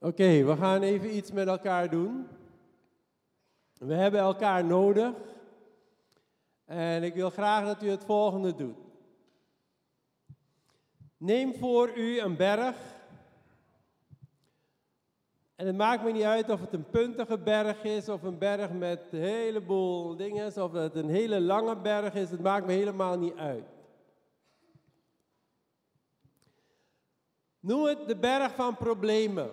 Oké, we gaan even iets met elkaar doen. We hebben elkaar nodig. En ik wil graag dat u het volgende doet. Neem voor u een berg. En het maakt me niet uit of het een puntige berg is, of een berg met een heleboel dingen, of het een hele lange berg is. Het maakt me helemaal niet uit. Noem het de berg van problemen.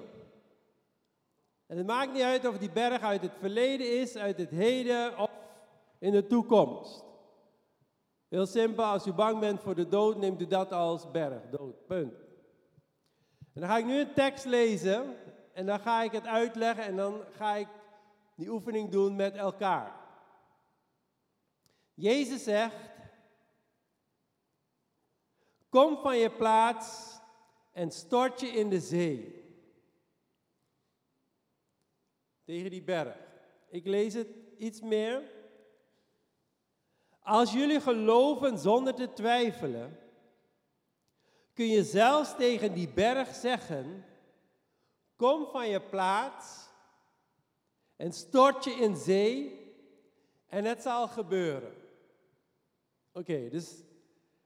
En het maakt niet uit of die berg uit het verleden is, uit het heden of in de toekomst. Heel simpel, als u bang bent voor de dood, neemt u dat als berg, dood, punt. En dan ga ik nu een tekst lezen en dan ga ik het uitleggen en dan ga ik die oefening doen met elkaar. Jezus zegt, kom van je plaats en stort je in de zee. Tegen die berg. Ik lees het iets meer. Als jullie geloven zonder te twijfelen, kun je zelfs tegen die berg zeggen: Kom van je plaats en stort je in zee en het zal gebeuren. Oké, dus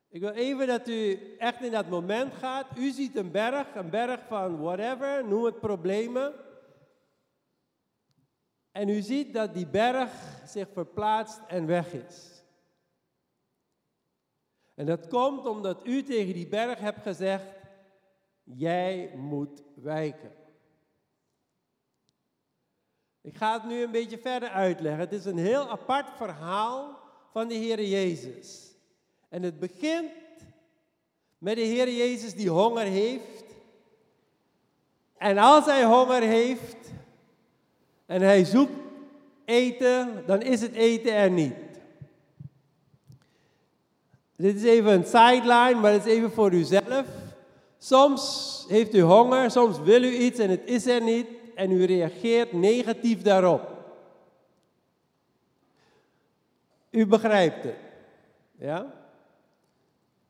ik wil even dat u echt in dat moment gaat. U ziet een berg, een berg van whatever, noem het problemen. En u ziet dat die berg zich verplaatst en weg is. En dat komt omdat u tegen die berg hebt gezegd, jij moet wijken. Ik ga het nu een beetje verder uitleggen. Het is een heel apart verhaal van de Heer Jezus. En het begint met de Heer Jezus die honger heeft. En als hij honger heeft en hij zoekt eten, dan is het eten er niet. Dit is even een sideline, maar het is even voor uzelf. Soms heeft u honger, soms wil u iets en het is er niet en u reageert negatief daarop. U begrijpt het. Ja?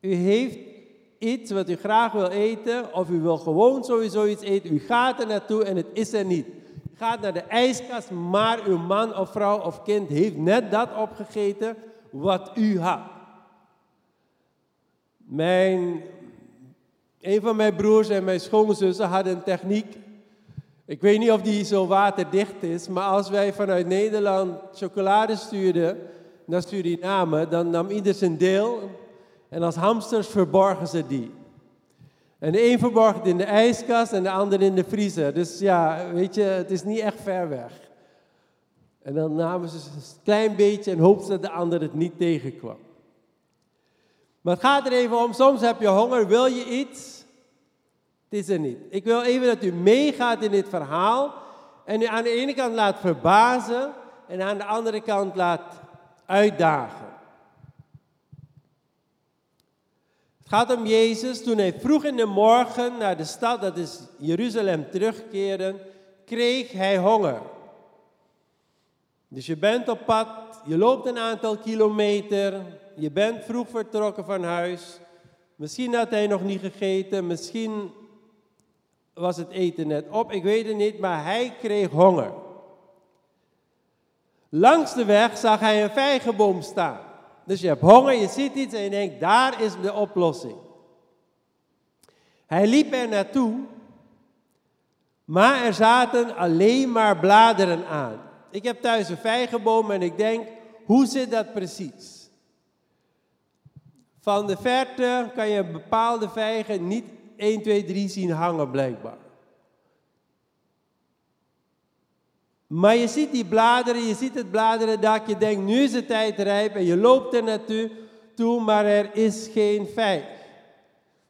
U heeft iets wat u graag wil eten, of u wil gewoon sowieso iets eten. U gaat er naartoe en het is er niet. Gaat naar de ijskast, maar uw man of vrouw of kind heeft net dat opgegeten wat u had. Mijn, een van mijn broers en mijn schoonzussen hadden een techniek. Ik weet niet of die zo waterdicht is, maar als wij vanuit Nederland chocolade stuurden naar Suriname, dan nam ieder zijn deel en als hamsters verborgen ze die. En de een verborg in de ijskast en de ander in de vriezer. Dus ja, weet je, het is niet echt ver weg. En dan namen ze een klein beetje en hoopten dat de ander het niet tegenkwam. Maar het gaat er even om, soms heb je honger, wil je iets? Het is er niet. Ik wil even dat u meegaat in dit verhaal en u aan de ene kant laat verbazen en aan de andere kant laat uitdagen. Gaat om Jezus toen hij vroeg in de morgen naar de stad, dat is Jeruzalem, terugkeerde, kreeg hij honger. Dus je bent op pad, je loopt een aantal kilometer, je bent vroeg vertrokken van huis. Misschien had hij nog niet gegeten, misschien was het eten net op, ik weet het niet, maar hij kreeg honger. Langs de weg zag hij een vijgenboom staan. Dus je hebt honger, je ziet iets en je denkt, daar is de oplossing. Hij liep er naartoe, maar er zaten alleen maar bladeren aan. Ik heb thuis een vijgenboom en ik denk, hoe zit dat precies? Van de verte kan je bepaalde vijgen niet 1, 2, 3 zien hangen blijkbaar. Maar je ziet die bladeren, je ziet het bladerendak, je denkt nu is het tijd rijp en je loopt er naartoe, toe, maar er is geen vijg.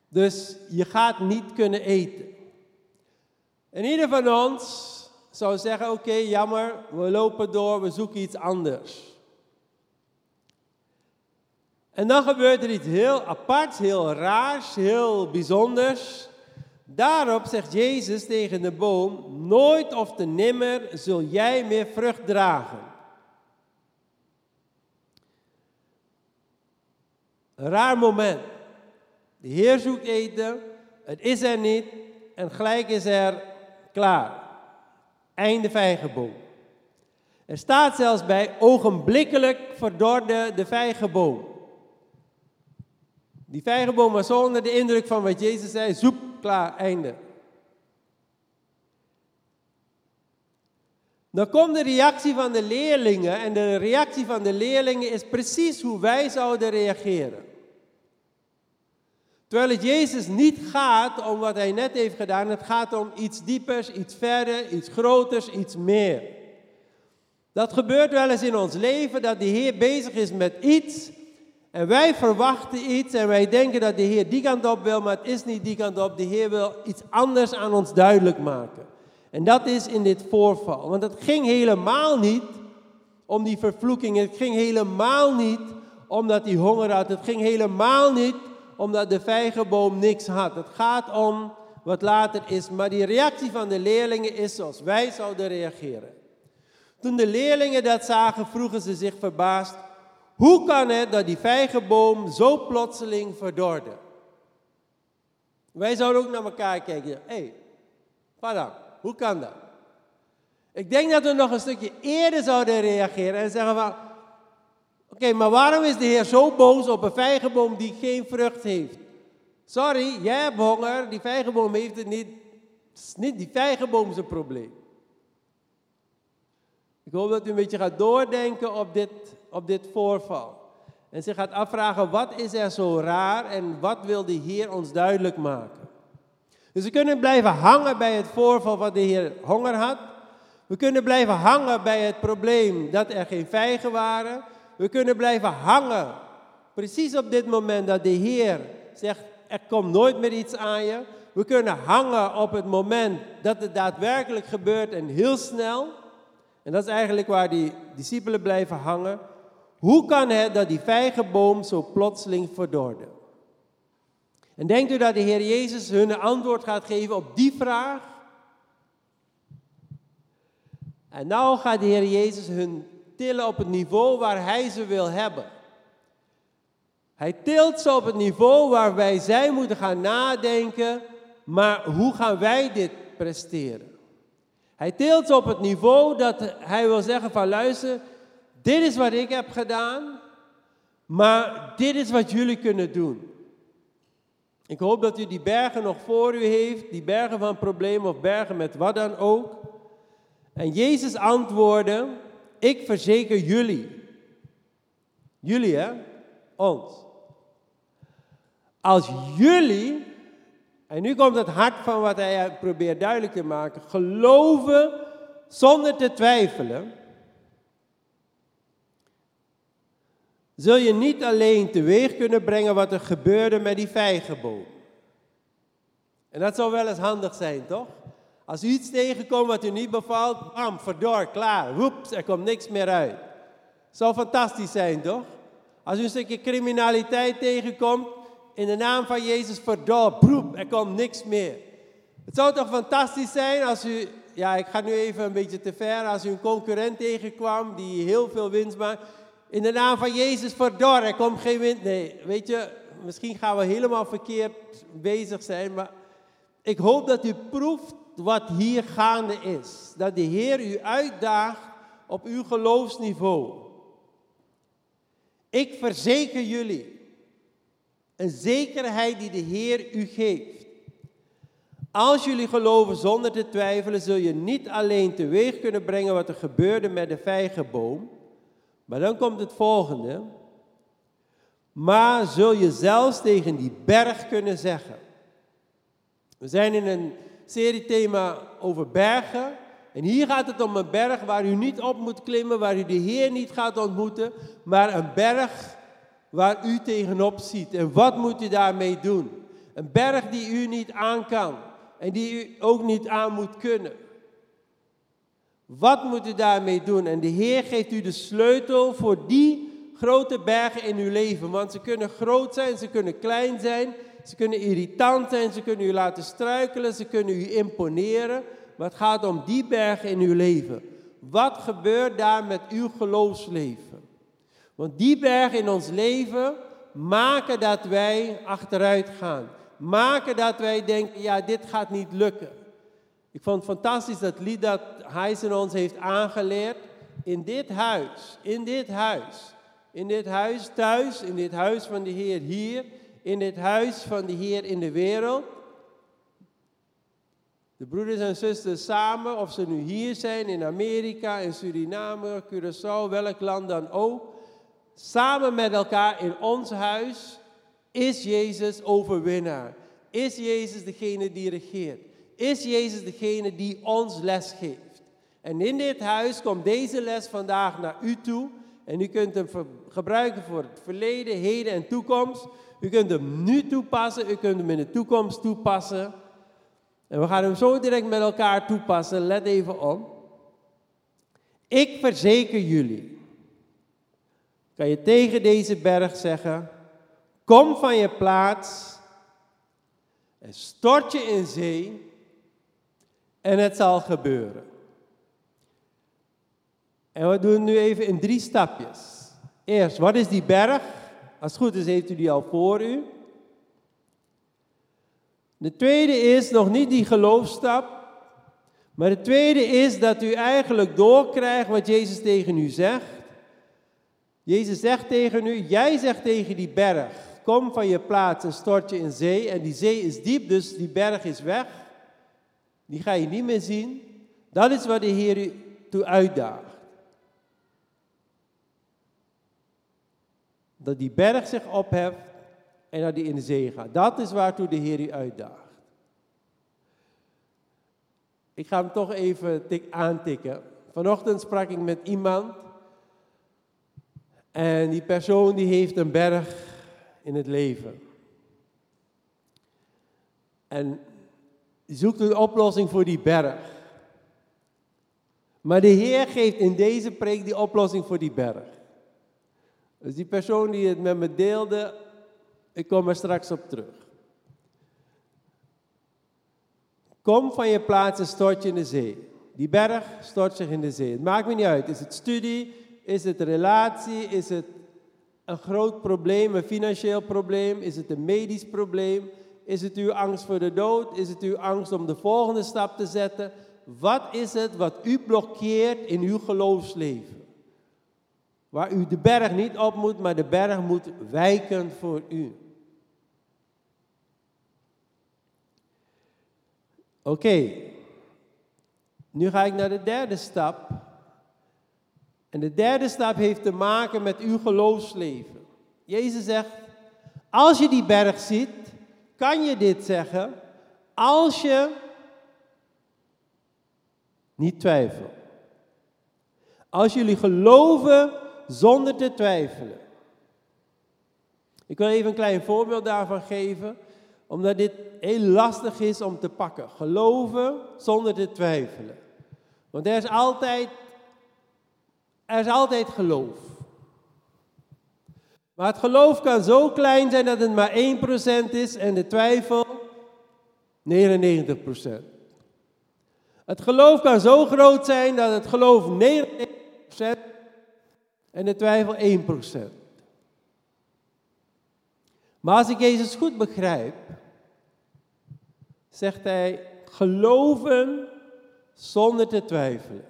Dus je gaat niet kunnen eten. En ieder van ons zou zeggen, oké, jammer, we lopen door, we zoeken iets anders. En dan gebeurt er iets heel aparts, heel raars, heel bijzonders. Daarop zegt Jezus tegen de boom, nooit of te nimmer zul jij meer vrucht dragen. Een raar moment. De Heer zoekt eten, het is er niet en gelijk is er klaar. Einde vijgenboom. Er staat zelfs bij, ogenblikkelijk verdorde de vijgenboom. Die vijgenboom was onder de indruk van wat Jezus zei, zoep, klaar, einde. Dan komt de reactie van de leerlingen en de reactie van de leerlingen is precies hoe wij zouden reageren. Terwijl het Jezus niet gaat om wat hij net heeft gedaan, het gaat om iets diepers, iets verder, iets groters, iets meer. Dat gebeurt wel eens in ons leven, dat de Heer bezig is met iets en wij verwachten iets en wij denken dat de Heer die kant op wil, maar het is niet die kant op. De Heer wil iets anders aan ons duidelijk maken. En dat is in dit voorval. Want het ging helemaal niet om die vervloeking. Het ging helemaal niet omdat hij honger had. Het ging helemaal niet omdat de vijgenboom niks had. Het gaat om wat later is. Maar die reactie van de leerlingen is zoals wij zouden reageren. Toen de leerlingen dat zagen, vroegen ze zich verbaasd: hoe kan het dat die vijgenboom zo plotseling verdorde? Wij zouden ook naar elkaar kijken. Hé, hey, wat dan? Hoe kan dat? Ik denk dat we nog een stukje eerder zouden reageren en zeggen van... Oké, maar waarom is de Heer zo boos op een vijgenboom die geen vrucht heeft? Sorry, jij hebt honger, die vijgenboom heeft het niet. Het is niet die vijgenboom zijn probleem. Ik hoop dat u een beetje gaat doordenken op dit, op dit voorval. En zich gaat afvragen, wat is er zo raar en wat wil de Heer ons duidelijk maken? Dus we kunnen blijven hangen bij het voorval wat de Heer honger had. We kunnen blijven hangen bij het probleem dat er geen vijgen waren. We kunnen blijven hangen precies op dit moment dat de Heer zegt, er komt nooit meer iets aan je. We kunnen hangen op het moment dat het daadwerkelijk gebeurt en heel snel. En dat is eigenlijk waar die discipelen blijven hangen. Hoe kan het dat die vijgenboom zo plotseling verdorde? En denkt u dat de Heer Jezus hun een antwoord gaat geven op die vraag? En nou gaat de Heer Jezus hun tillen op het niveau waar Hij ze wil hebben. Hij tilt ze op het niveau waarbij zij moeten gaan nadenken, maar hoe gaan wij dit presteren? Hij tilt ze op het niveau dat hij wil zeggen van luister, dit is wat ik heb gedaan, maar dit is wat jullie kunnen doen. Ik hoop dat u die bergen nog voor u heeft, die bergen van problemen of bergen met wat dan ook. En Jezus antwoordde, ik verzeker jullie. Jullie hè, ons. Als jullie, en nu komt het hart van wat hij probeert duidelijk te maken, geloven zonder te twijfelen, zul je niet alleen teweeg kunnen brengen wat er gebeurde met die vijgenboom. En dat zou wel eens handig zijn, toch? Als u iets tegenkomt wat u niet bevalt, bam, verdor, klaar, woeps, er komt niks meer uit. Zou fantastisch zijn, toch? Als u een stukje criminaliteit tegenkomt, in de naam van Jezus verdor, broep, er komt niks meer. Het zou toch fantastisch zijn als u, ja, ik ga nu even een beetje te ver, als u een concurrent tegenkwam die heel veel winst maakt. In de naam van Jezus verdor, er komt geen wind. Nee, weet je, misschien gaan we helemaal verkeerd bezig zijn, maar ik hoop dat u proeft wat hier gaande is. Dat de Heer u uitdaagt op uw geloofsniveau. Ik verzeker jullie, een zekerheid die de Heer u geeft. Als jullie geloven zonder te twijfelen, zul je niet alleen teweeg kunnen brengen wat er gebeurde met de vijgenboom, maar dan komt het volgende. Maar zul je zelfs tegen die berg kunnen zeggen. We zijn in een serie thema over bergen. En hier gaat het om een berg waar u niet op moet klimmen, waar u de Heer niet gaat ontmoeten, maar een berg waar u tegenop ziet. En wat moet u daarmee doen? Een berg die u niet aan kan en die u ook niet aan moet kunnen. Wat moet u daarmee doen? En de Heer geeft u de sleutel voor die grote bergen in uw leven. Want ze kunnen groot zijn, ze kunnen klein zijn, ze kunnen irritant zijn, ze kunnen u laten struikelen, ze kunnen u imponeren. Maar het gaat om die bergen in uw leven. Wat gebeurt daar met uw geloofsleven? Want die bergen in ons leven maken dat wij achteruit gaan. Maken dat wij denken, ja, dit gaat niet lukken. Ik vond het fantastisch dat lied dat Heisen ons heeft aangeleerd. In dit huis, in dit huis, in dit huis thuis, in dit huis van de Heer hier, in dit huis van de Heer in de wereld. De broeders en zusters samen, of ze nu hier zijn, in Amerika, in Suriname, Curaçao, welk land dan ook. Samen met elkaar in ons huis is Jezus overwinnaar. Is Jezus degene die regeert. Is Jezus degene die ons les geeft. En in dit huis komt deze les vandaag naar u toe. En u kunt hem gebruiken voor het verleden, heden en toekomst. U kunt hem nu toepassen, u kunt hem in de toekomst toepassen. En we gaan hem zo direct met elkaar toepassen. Let even op. Ik verzeker jullie. Kan je tegen deze berg zeggen: Kom van je plaats en stort je in zee en het zal gebeuren. En we doen nu even in drie stapjes. Eerst, wat is die berg? Als het goed is, heeft u die al voor u. De tweede is nog niet die geloofstap. Maar de tweede is dat u eigenlijk doorkrijgt wat Jezus tegen u zegt. Jezus zegt tegen u, jij zegt tegen die berg, kom van je plaats en stort je in zee. En die zee is diep, dus die berg is weg. Die ga je niet meer zien. Dat is wat de Heer u toe uitdaagt. Dat die berg zich opheft en dat die in de zee gaat. Dat is waartoe de Heer u uitdaagt. Ik ga hem toch even tik aantikken. Vanochtend sprak ik met iemand. En die persoon die heeft een berg in het leven. En zoekt een oplossing voor die berg. Maar de Heer geeft in deze preek die oplossing voor die berg. Dus die persoon die het met me deelde, ik kom er straks op terug. Kom van je plaats en stort je in de zee. Die berg stort zich in de zee. Het maakt me niet uit. Is het studie? Is het relatie? Is het een groot probleem, een financieel probleem? Is het een medisch probleem? Is het uw angst voor de dood? Is het uw angst om de volgende stap te zetten? Wat is het wat u blokkeert in uw geloofsleven? Waar u de berg niet op moet, maar de berg moet wijken voor u. Oké, nu ga ik naar de derde stap. En de derde stap heeft te maken met uw geloofsleven. Jezus zegt, als je die berg ziet, kan je dit zeggen, als je niet twijfelt. Als jullie geloven zonder te twijfelen. Ik wil even een klein voorbeeld daarvan geven omdat dit heel lastig is om te pakken. Geloven zonder te twijfelen. Want er is altijd, er is altijd geloof. Maar het geloof kan zo klein zijn dat het maar 1% is en de twijfel 99%. Het geloof kan zo groot zijn dat het geloof 99% en de twijfel 1%. Maar als ik Jezus goed begrijp, zegt hij geloven zonder te twijfelen.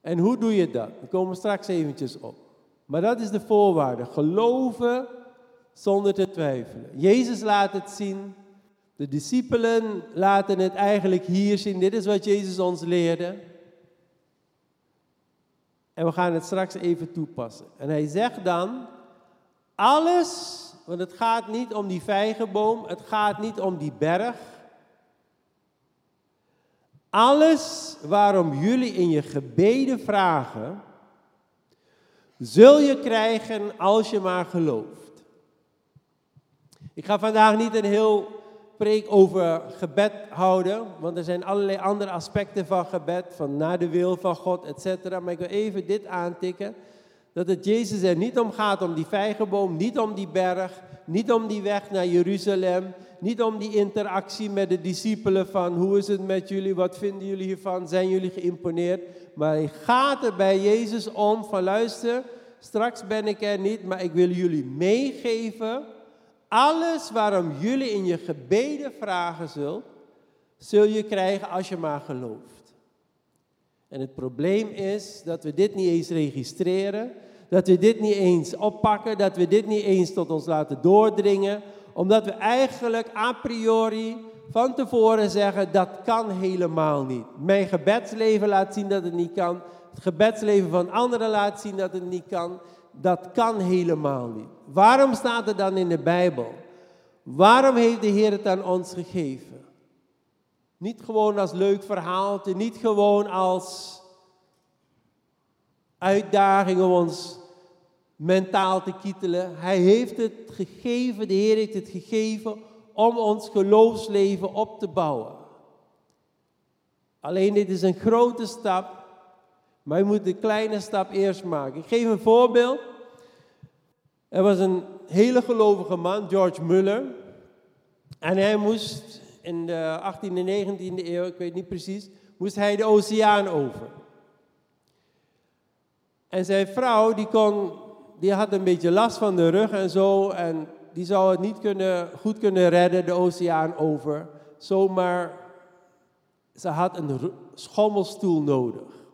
En hoe doe je dat? We komen straks eventjes op. Maar dat is de voorwaarde. Geloven zonder te twijfelen. Jezus laat het zien. De discipelen laten het eigenlijk hier zien. Dit is wat Jezus ons leerde. En we gaan het straks even toepassen. En hij zegt dan, alles, want het gaat niet om die vijgenboom, het gaat niet om die berg. Alles waarom jullie in je gebeden vragen, zul je krijgen als je maar gelooft. Ik ga vandaag niet een heel preek over gebed houden, want er zijn allerlei andere aspecten van gebed, van naar de wil van God, etc. Maar ik wil even dit aantikken dat het Jezus er niet om gaat om die vijgenboom, niet om die berg, niet om die weg naar Jeruzalem, niet om die interactie met de discipelen van hoe is het met jullie, wat vinden jullie hiervan, zijn jullie geïmponeerd. Maar hij gaat er bij Jezus om van luister, straks ben ik er niet, maar ik wil jullie meegeven, alles waarom jullie in je gebeden vragen zult, zul je krijgen als je maar gelooft. En het probleem is dat we dit niet eens registreren, dat we dit niet eens oppakken, dat we dit niet eens tot ons laten doordringen, omdat we eigenlijk a priori van tevoren zeggen dat kan helemaal niet. Mijn gebedsleven laat zien dat het niet kan. Het gebedsleven van anderen laat zien dat het niet kan. Dat kan helemaal niet. Waarom staat het dan in de Bijbel? Waarom heeft de Heer het aan ons gegeven? Niet gewoon als leuk verhaaltje, niet gewoon als uitdaging om ons mentaal te kietelen. Hij heeft het gegeven, de Heer heeft het gegeven om ons geloofsleven op te bouwen. Alleen dit is een grote stap, maar je moet de kleine stap eerst maken. Ik geef een voorbeeld. Er was een hele gelovige man, George Muller. En hij moest in de 18e en 19e eeuw, ik weet niet precies, moest hij de oceaan over. En zijn vrouw, die, kon, die had een beetje last van de rug en zo. En die zou het niet kunnen, goed kunnen redden, de oceaan over. Zomaar, ze had een schommelstoel nodig.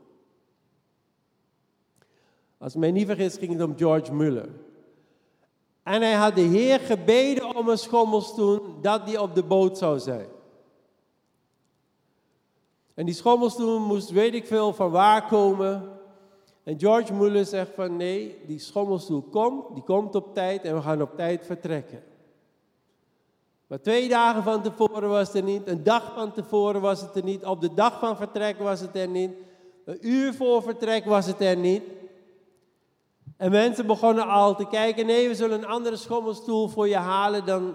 Als mij niet vergis, ging het om George Muller. En hij had de Heer gebeden om een schommelstoel, dat die op de boot zou zijn. En die schommelstoel moest weet ik veel van waar komen. En George Muller zegt van nee, die schommelstoel komt, die komt op tijd en we gaan op tijd vertrekken. Maar twee dagen van tevoren was het er niet, een dag van tevoren was het er niet, op de dag van vertrek was het er niet, een uur voor vertrek was het er niet. En mensen begonnen al te kijken, nee, we zullen een andere schommelstoel voor je halen. Dan,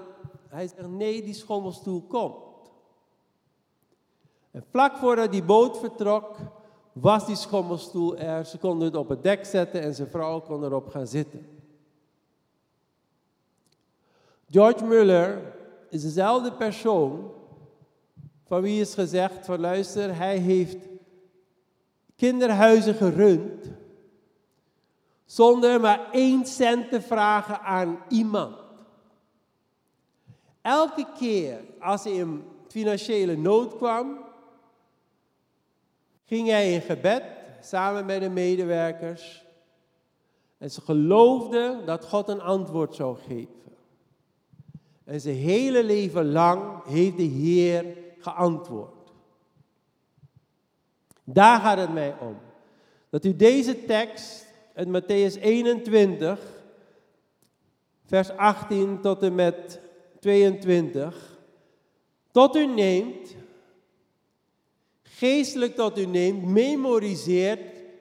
hij zegt, nee, die schommelstoel komt. En vlak voordat die boot vertrok, was die schommelstoel er. Ze konden het op het dek zetten en zijn vrouw kon erop gaan zitten. George Muller is dezelfde persoon van wie is gezegd van luister, hij heeft kinderhuizen gerund zonder maar één cent te vragen aan iemand. Elke keer als hij in financiële nood kwam, ging hij in gebed samen met de medewerkers. En ze geloofden dat God een antwoord zou geven. En zijn hele leven lang heeft de Heer geantwoord. Daar gaat het mij om. Dat u deze tekst uit Matthäus 21, vers 18 tot en met 22, tot u neemt geestelijk tot u neemt, memoriseert,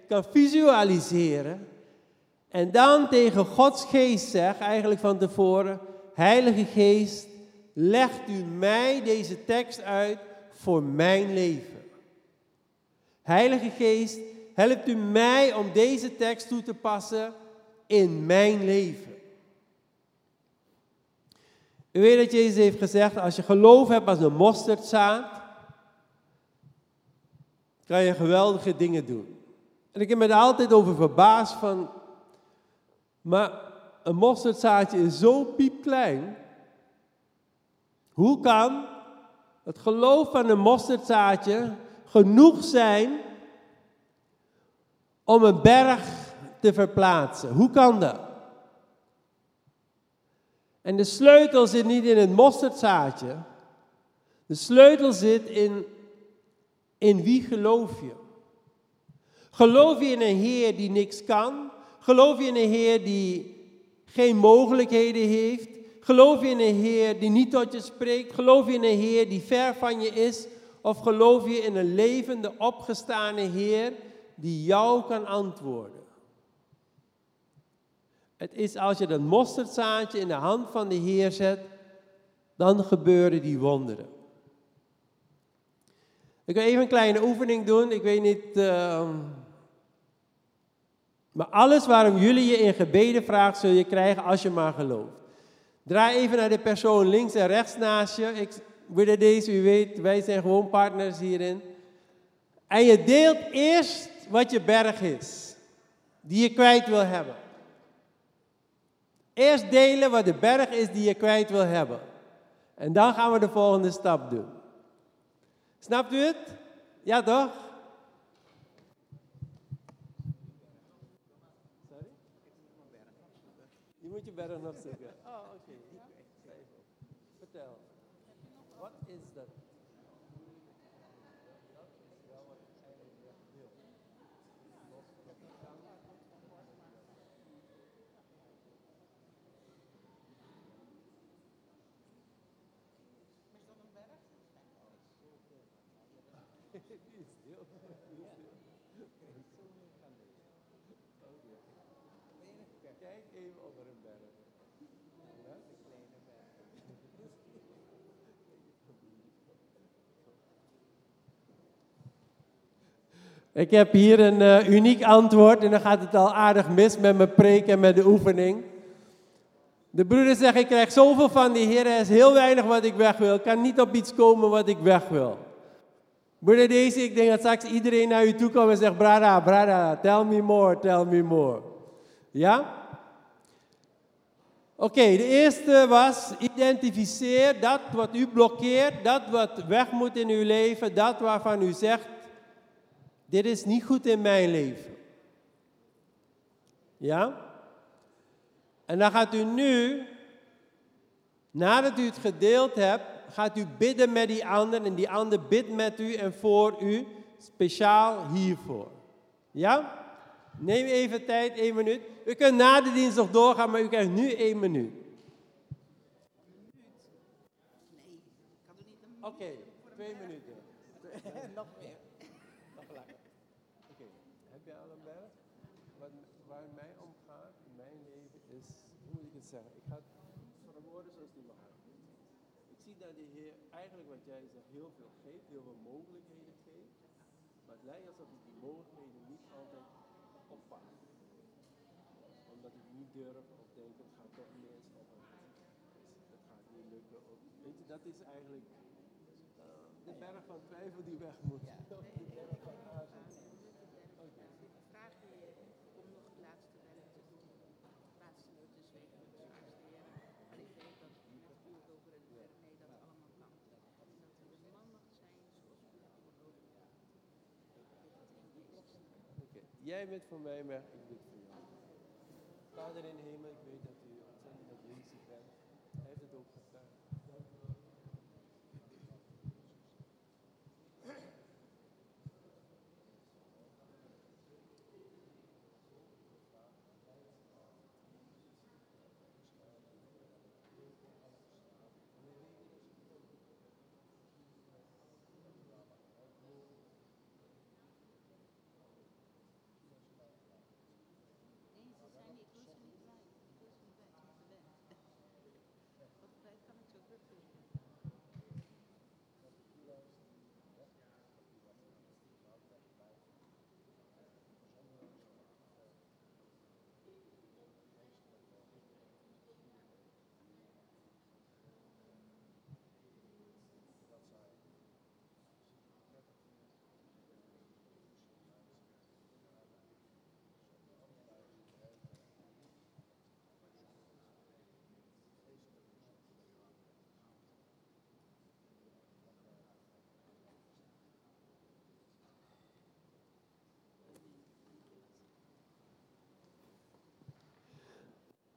kan visualiseren. En dan tegen Gods geest zegt, eigenlijk van tevoren, Heilige Geest, legt u mij deze tekst uit voor mijn leven. Heilige Geest, helpt u mij om deze tekst toe te passen in mijn leven. U weet dat Jezus heeft gezegd, als je geloof hebt als een mosterdzaad, kan je geweldige dingen doen. En ik heb me er altijd over verbaasd van, maar een mosterdzaadje is zo piepklein. Hoe kan het geloof van een mosterdzaadje genoeg zijn om een berg te verplaatsen? Hoe kan dat? En de sleutel zit niet in het mosterdzaadje. De sleutel zit in in wie geloof je? Geloof je in een Heer die niks kan? Geloof je in een Heer die geen mogelijkheden heeft? Geloof je in een Heer die niet tot je spreekt? Geloof je in een Heer die ver van je is? Of geloof je in een levende, opgestane Heer die jou kan antwoorden? Het is als je dat mosterdzaadje in de hand van de Heer zet, dan gebeuren die wonderen. Ik wil even een kleine oefening doen. Ik weet niet. Uh, maar alles waarom jullie je in gebeden vraagt, zul je krijgen als je maar gelooft. Draai even naar de persoon links en rechts naast je. Ik wil deze, u weet, wij zijn gewoon partners hierin. En je deelt eerst wat je berg is, die je kwijt wil hebben. Eerst delen wat de berg is die je kwijt wil hebben. En dan gaan we de volgende stap doen. Snapt u het? Ja, toch? Sorry? Je moet je berg nog zoeken. Even op een. Ik heb hier een uh, uniek antwoord en dan gaat het al aardig mis met mijn preek en met de oefening. De broeder zegt, ik krijg zoveel van die Heer, er is heel weinig wat ik weg wil. Ik kan niet op iets komen wat ik weg wil. Broeder deze, ik denk dat straks iedereen naar u toe komt en zegt, brada, brada, tell me more, tell me more. Ja? Oké, de eerste was, identificeer dat wat u blokkeert, dat wat weg moet in uw leven, dat waarvan u zegt, dit is niet goed in mijn leven. Ja? En dan gaat u nu, nadat u het gedeeld hebt, gaat u bidden met die ander en die ander bidt met u en voor u, speciaal hiervoor. Ja? Neem even tijd, één minuut. U kunt na de dienst nog doorgaan, maar u krijgt nu één minuut. Oké, okay, twee minuten. nog meer. Nog langer. Oké, okay. heb je al een berg? Wat, waar mij om gaat in mijn leven is, hoe moet ik het zeggen? Ik ga het verwoorden zoals die mag. Ik zie dat de Heer eigenlijk wat jij zegt heel veel geeft, heel veel mogelijkheden geeft. Maar het lijkt alsof ik die mogelijkheden niet altijd oppak. Omdat ik niet durf of denk het gaat toch mis of het, gaat niet lukken. Of, weet je, dat is eigenlijk uh, de berg van twijfel die weg moet. Ja. De berg van aarzel. Okay. Vraag je om nog de laatste bellen te doen. Laatste zwegen met de zwaarste heren. En ik weet dat met het werk dat allemaal kan. En dat u een man mag zijn zoals dat nodig. Okay. Jij bent voor mij, maar ik jou. Vader in hemel, ik weet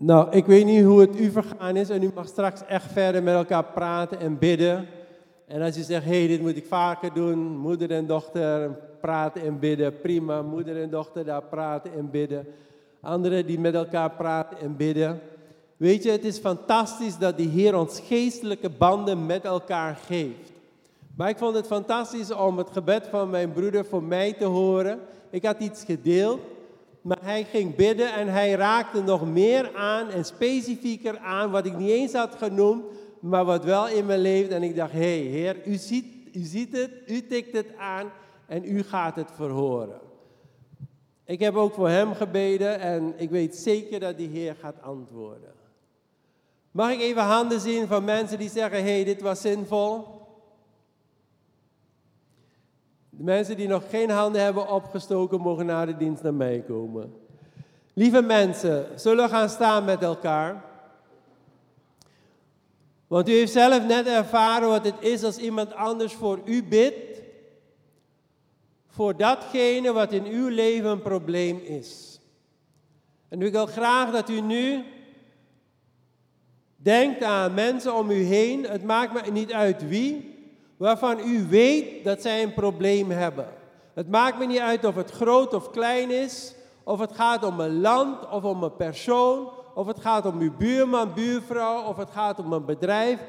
Nou, ik weet niet hoe het u vergaan is en u mag straks echt verder met elkaar praten en bidden. En als je zegt, hé, hey, dit moet ik vaker doen, moeder en dochter praten en bidden, prima. Moeder en dochter daar praten en bidden. Anderen die met elkaar praten en bidden. Weet je, het is fantastisch dat de Heer ons geestelijke banden met elkaar geeft. Maar ik vond het fantastisch om het gebed van mijn broeder voor mij te horen. Ik had iets gedeeld maar hij ging bidden en hij raakte nog meer aan en specifieker aan wat ik niet eens had genoemd, maar wat wel in me leeft. En ik dacht, hé hey, Heer, u ziet, u ziet het, u tikt het aan en u gaat het verhoren. Ik heb ook voor hem gebeden en ik weet zeker dat die Heer gaat antwoorden. Mag ik even handen zien van mensen die zeggen, hé, hey, dit was zinvol? De mensen die nog geen handen hebben opgestoken, mogen na de dienst naar mij komen. Lieve mensen, zullen we gaan staan met elkaar? Want u heeft zelf net ervaren wat het is als iemand anders voor u bidt. voor datgene wat in uw leven een probleem is. En ik wil graag dat u nu denkt aan mensen om u heen. Het maakt me niet uit wie, waarvan u weet dat zij een probleem hebben. Het maakt me niet uit of het groot of klein is, of het gaat om een land of om een persoon, of het gaat om uw buurman, buurvrouw, of het gaat om een bedrijf.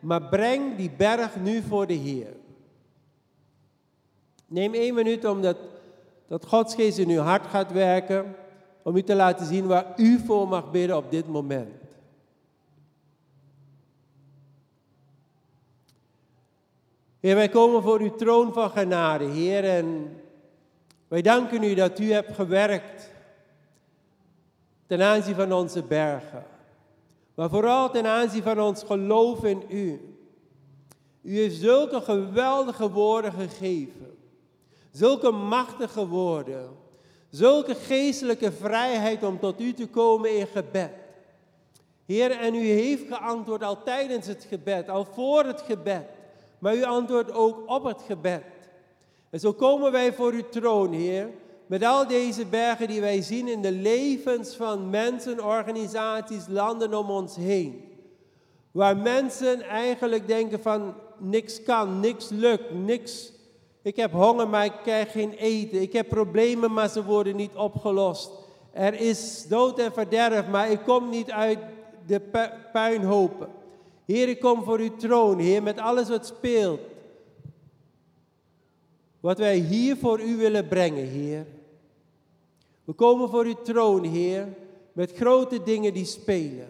Maar breng die berg nu voor de Heer. Neem één minuut omdat dat Gods geest in uw hart gaat werken, om u te laten zien waar u voor mag bidden op dit moment. Heer, wij komen voor uw troon van genade, Heer, en wij danken u dat u hebt gewerkt ten aanzien van onze bergen, maar vooral ten aanzien van ons geloof in u. U heeft zulke geweldige woorden gegeven, zulke machtige woorden, zulke geestelijke vrijheid om tot u te komen in gebed. Heer, en u heeft geantwoord al tijdens het gebed, al voor het gebed maar u antwoordt ook op het gebed. En zo komen wij voor uw troon, Heer, met al deze bergen die wij zien in de levens van mensen, organisaties, landen om ons heen. Waar mensen eigenlijk denken van niks kan, niks lukt, niks. Ik heb honger, maar ik krijg geen eten. Ik heb problemen, maar ze worden niet opgelost. Er is dood en verderf, maar ik kom niet uit de puinhopen. Heer, ik kom voor uw troon, Heer, met alles wat speelt. Wat wij hier voor u willen brengen, Heer. We komen voor uw troon, Heer, met grote dingen die spelen.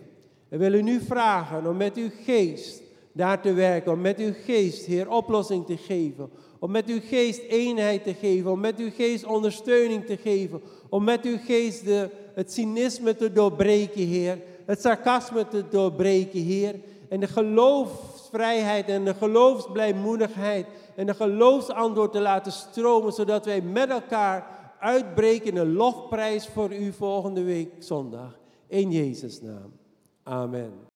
We willen u vragen om met uw geest daar te werken, om met uw geest, Heer, oplossing te geven. Om met uw geest eenheid te geven, om met uw geest ondersteuning te geven. Om met uw geest de, het cynisme te doorbreken, Heer. Het sarcasme te doorbreken, Heer en de geloofsvrijheid en de geloofsblijmoedigheid en de geloofsantwoord te laten stromen, zodat wij met elkaar uitbreken in een lofprijs voor u volgende week zondag. In Jezus' naam. Amen.